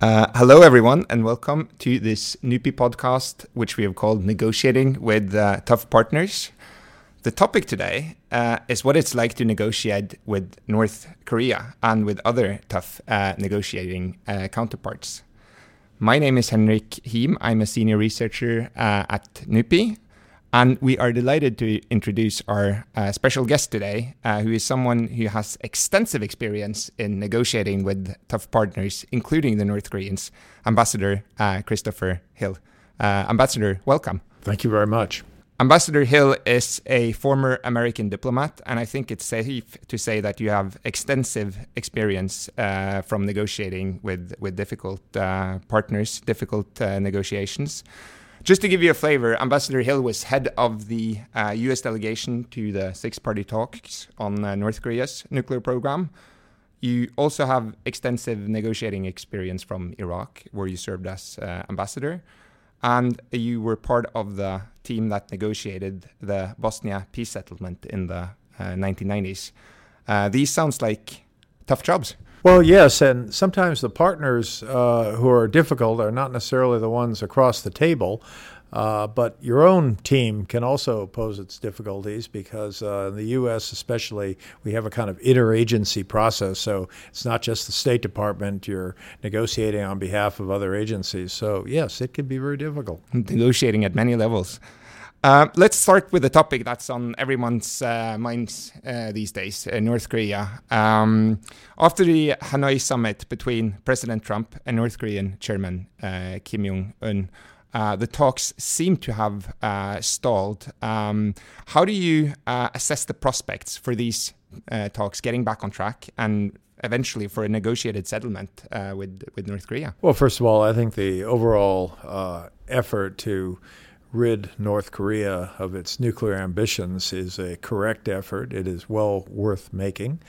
Uh, hello, everyone, and welcome to this NUPI podcast, which we have called Negotiating with uh, Tough Partners. The topic today uh, is what it's like to negotiate with North Korea and with other tough uh, negotiating uh, counterparts. My name is Henrik Hiim. I'm a senior researcher uh, at NUPI, and we are delighted to introduce our uh, special guest today, uh, who is someone who has extensive experience in negotiating with tough partners, including the North Koreans, Ambassador uh, Christopher Hill. Uh, Ambassador, welcome. Thank you very much. Ambassador Hill is a former American diplomat, and I think it's safe to say that you have extensive experience uh, from negotiating with, with difficult uh, partners, difficult negotiations. Just to give you a flavor, Ambassador Hill was head of the uh, US delegation to the six party talks on uh, North Korea's nuclear program. You also have extensive negotiating experience from Iraq, where you served as uh, ambassador. And you were part of the team that negotiated the Bosnia peace settlement in the 1990s. Uh, uh, these sounds like tough jobs. Well, yes, and sometimes the partners uh, who are difficult are not necessarily the ones across the table. Uh, but your own team can also pose its difficulties because uh, in the U.S., especially, we have a kind of interagency process. So it's not just the State Department, you're negotiating on behalf of other agencies. So, yes, it can be very difficult. Negotiating at many levels. Uh, let's start with the topic that's on everyone's uh, minds uh, these days uh, North Korea. Um, after the Hanoi summit between President Trump and North Korean Chairman uh, Kim Jong un, the talks seem to have stalled. Um, how do you assess the prospects for these talks getting back on track and eventually for a negotiated settlement with, with North Korea? Well, first of all, I think the overall effort to rid North Korea of its nuclear ambitions is a correct effort. It is well worth making.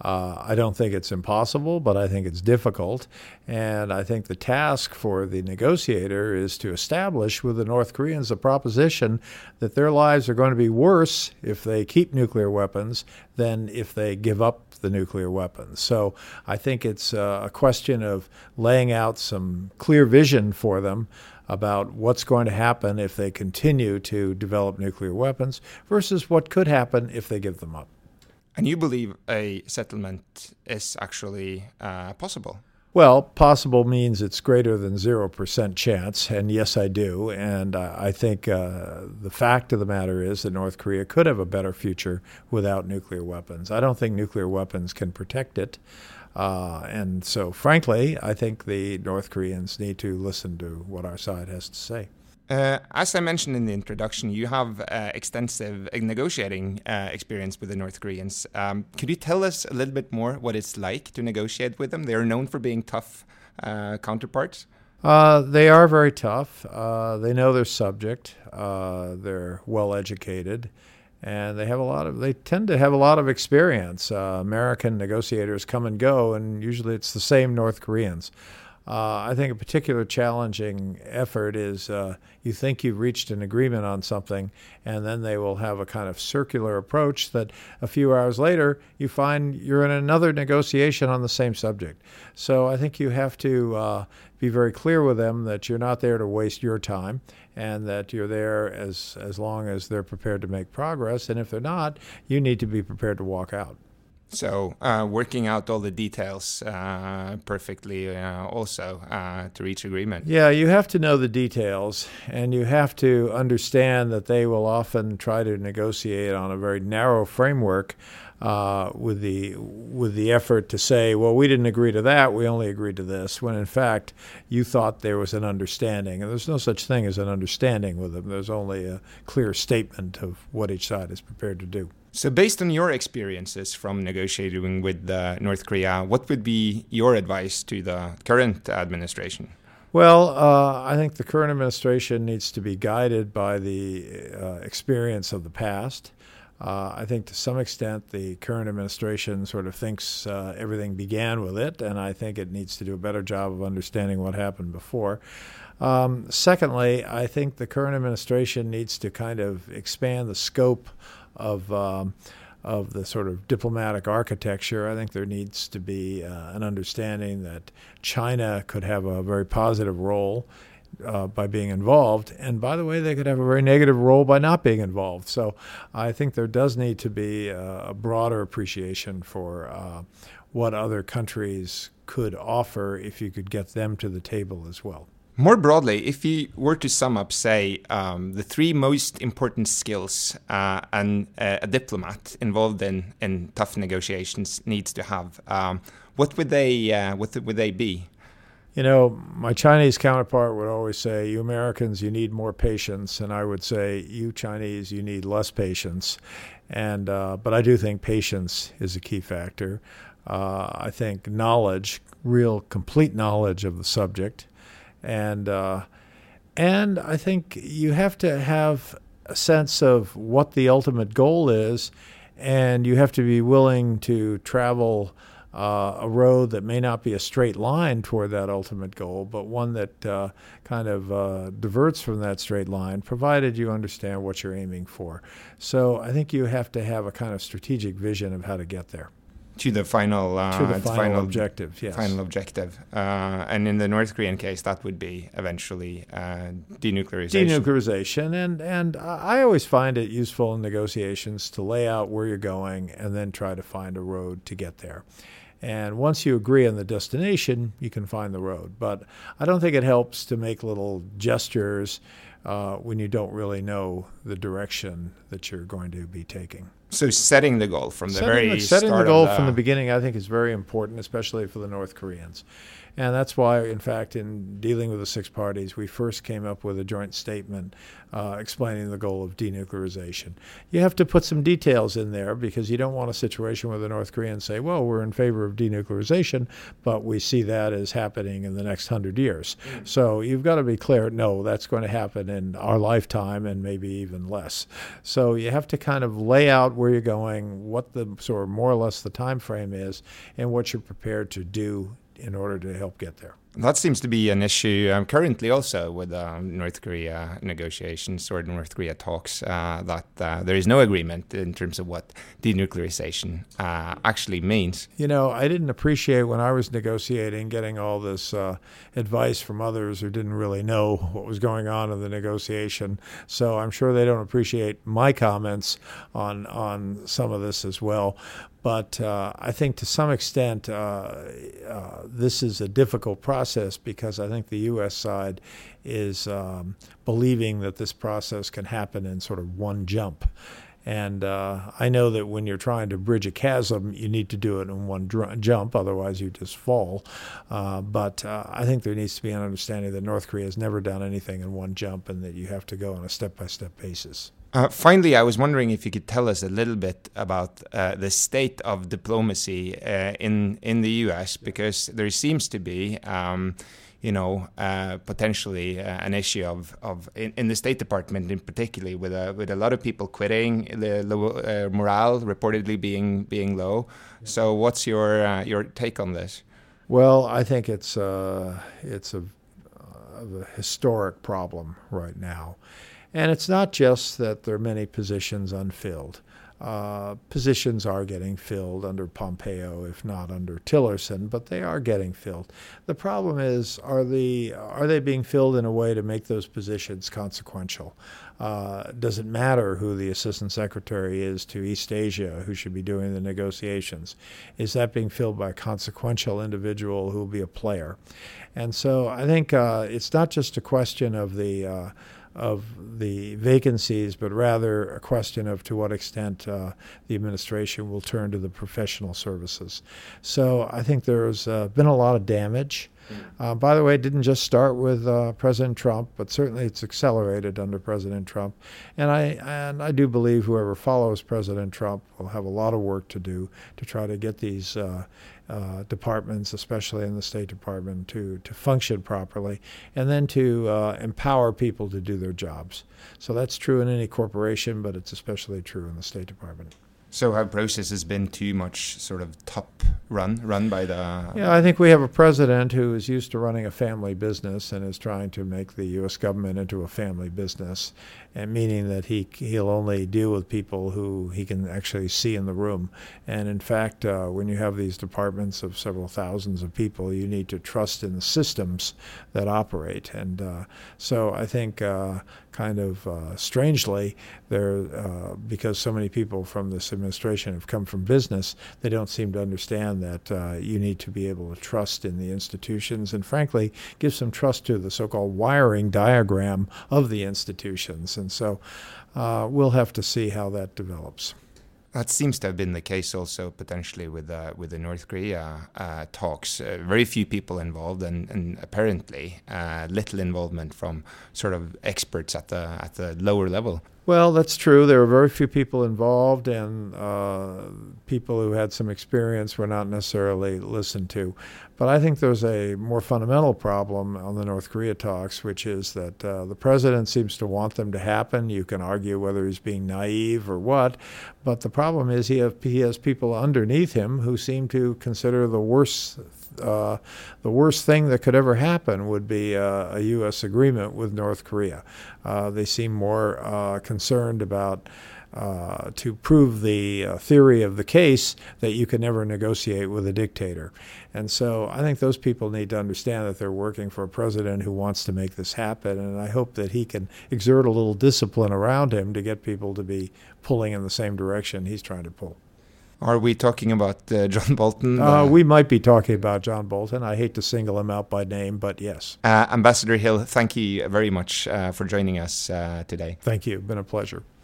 Uh, I don't think it's impossible, but I think it's difficult. And I think the task for the negotiator is to establish with the North Koreans the proposition that their lives are going to be worse if they keep nuclear weapons than if they give up the nuclear weapons. So I think it's uh, a question of laying out some clear vision for them about what's going to happen if they continue to develop nuclear weapons versus what could happen if they give them up. And you believe a settlement is actually uh, possible? Well, possible means it's greater than 0% chance, and yes, I do. And I think uh, the fact of the matter is that North Korea could have a better future without nuclear weapons. I don't think nuclear weapons can protect it. Uh, and so, frankly, I think the North Koreans need to listen to what our side has to say. Uh, as I mentioned in the introduction, you have uh, extensive negotiating uh, experience with the North Koreans. Um, could you tell us a little bit more what it's like to negotiate with them? They are known for being tough uh, counterparts. Uh, they are very tough. they know their subject. they're well educated and they have a lot of they tend to have a lot of experience. Uh, American negotiators come and go, and usually it's the same North Koreans. Uh, I think a particular challenging effort is uh, you think you've reached an agreement on something, and then they will have a kind of circular approach that a few hours later you find you're in another negotiation on the same subject. So I think you have to uh, be very clear with them that you're not there to waste your time and that you're there as, as long as they're prepared to make progress. And if they're not, you need to be prepared to walk out. So uh, working out all the details uh, perfectly, uh, also uh, to reach agreement. Yeah, you have to know the details, and you have to understand that they will often try to negotiate on a very narrow framework uh, with the with the effort to say, well, we didn't agree to that, we only agreed to this, when in fact you thought there was an understanding, and there's no such thing as an understanding with them. There's only a clear statement of what each side is prepared to do. So, based on your experiences from negotiating with uh, North Korea, what would be your advice to the current administration? Well, uh, I think the current administration needs to be guided by the uh, experience of the past. Uh, I think to some extent the current administration sort of thinks uh, everything began with it, and I think it needs to do a better job of understanding what happened before. Um, secondly, I think the current administration needs to kind of expand the scope of um, of the sort of diplomatic architecture. I think there needs to be uh, an understanding that China could have a very positive role uh, by being involved. And by the way, they could have a very negative role by not being involved. So I think there does need to be a, a broader appreciation for uh, what other countries could offer if you could get them to the table as well. More broadly, if you were to sum up, say, um, the three most important skills uh, and uh, a diplomat involved in, in tough negotiations needs to have, um, what would they uh, what would they be? You know, my Chinese counterpart would always say, "You Americans, you need more patience," and I would say, "You Chinese, you need less patience." And uh, but I do think patience is a key factor. Uh, I think knowledge, real complete knowledge of the subject, and uh, and I think you have to have a sense of what the ultimate goal is, and you have to be willing to travel. Uh, a road that may not be a straight line toward that ultimate goal, but one that uh, kind of uh, diverts from that straight line, provided you understand what you're aiming for. So I think you have to have a kind of strategic vision of how to get there to the final uh, to the final, final, objective. Yes. Final objective, uh, and in the North Korean case, that would be eventually uh, denuclearization. Denuclearization, and and I always find it useful in negotiations to lay out where you're going and then try to find a road to get there. And once you agree on the destination, you can find the road. But I don't think it helps to make little gestures uh, when you don't really know the direction that you're going to be taking. So setting the goal from the setting very the, setting the goal the from the beginning, I think, is very important, especially for the North Koreans. And that's why, in fact, in dealing with the six parties, we first came up with a joint statement uh, explaining the goal of denuclearization. You have to put some details in there because you don't want a situation where the North Koreans say, well, we're in favor of denuclearization, but we see that as happening in the next hundred years. Mm. So you've got to be clear no, that's going to happen in our lifetime and maybe even less. So you have to kind of lay out where you're going, what the sort of more or less the time frame is, and what you're prepared to do in order to help get there. That seems to be an issue um, currently also with um, North Korea negotiations or North Korea talks uh, that uh, there is no agreement in terms of what denuclearization uh, actually means. You know, I didn't appreciate when I was negotiating getting all this uh, advice from others who didn't really know what was going on in the negotiation. So I'm sure they don't appreciate my comments on on some of this as well. But uh, I think to some extent, uh, uh, this is a difficult process because I think the U.S. side is um, believing that this process can happen in sort of one jump. And uh, I know that when you're trying to bridge a chasm, you need to do it in one dr- jump, otherwise, you just fall. Uh, but uh, I think there needs to be an understanding that North Korea has never done anything in one jump and that you have to go on a step by step basis. Uh, finally, I was wondering if you could tell us a little bit about uh, the state of diplomacy uh, in in the U.S. because there seems to be, um, you know, uh, potentially uh, an issue of of in, in, the State Department in particular with a with a lot of people quitting, the, the uh, morale reportedly being being low. So, what's your your take on this? Well, I think it's it's a, a historic problem right now. And it's not just that there are many positions unfilled. Uh, positions are getting filled under Pompeo, if not under Tillerson, but they are getting filled. The problem is, are the are they being filled in a way to make those positions consequential? Uh, does it matter who the assistant secretary is to East Asia, who should be doing the negotiations? Is that being filled by a consequential individual who will be a player? And so I think uh, it's not just a question of the uh, of the vacancies, but rather a question of to what extent uh, the administration will turn to the professional services. So I think there's uh, been a lot of damage. Mm. Uh, by the way, it didn't just start with uh, President Trump, but certainly it's accelerated under President Trump. And I and I do believe whoever follows President Trump will have a lot of work to do to try to get these uh, uh, departments, especially in the State Department, to, to function properly, and then to uh, empower people to do their jobs. So that's true in any corporation, but it's especially true in the State Department. So our process has been too much sort of top run run by the? Yeah, I think we have a president who is used to running a family business and is trying to make the U.S. government into a family business, and meaning that he he'll only deal with people who he can actually see in the room. And in fact, uh, when you have these departments of several thousands of people, you need to trust in the systems that operate. And uh, so I think. Uh, kind of uh, strangely, there uh, because so many people from this administration have come from business, they don't seem to understand that uh, you need to be able to trust in the institutions and, frankly, give some trust to the so-called wiring diagram of the institutions. And so, uh, we'll have to see how that develops. That seems to have been the case also potentially with uh, with the North Korea uh, talks. Uh, very few people involved, and, and apparently uh, little involvement from sort of experts at the at the lower level. Well, that's true. There were very few people involved, and uh, people who had some experience were not necessarily listened to. But I think there's a more fundamental problem on the North Korea talks, which is that uh, the president seems to want them to happen. You can argue whether he's being naive or what, but the problem is he, have, he has people underneath him who seem to consider the worst uh, the worst thing that could ever happen would be uh, a U.S. agreement with North Korea. Uh, they seem more uh, concerned about. Uh, to prove the uh, theory of the case that you can never negotiate with a dictator. And so I think those people need to understand that they're working for a president who wants to make this happen. And I hope that he can exert a little discipline around him to get people to be pulling in the same direction he's trying to pull. Are we talking about uh, John Bolton? Uh, we might be talking about John Bolton. I hate to single him out by name, but yes. Uh, Ambassador Hill, thank you very much uh, for joining us uh, today. Thank you. Been a pleasure.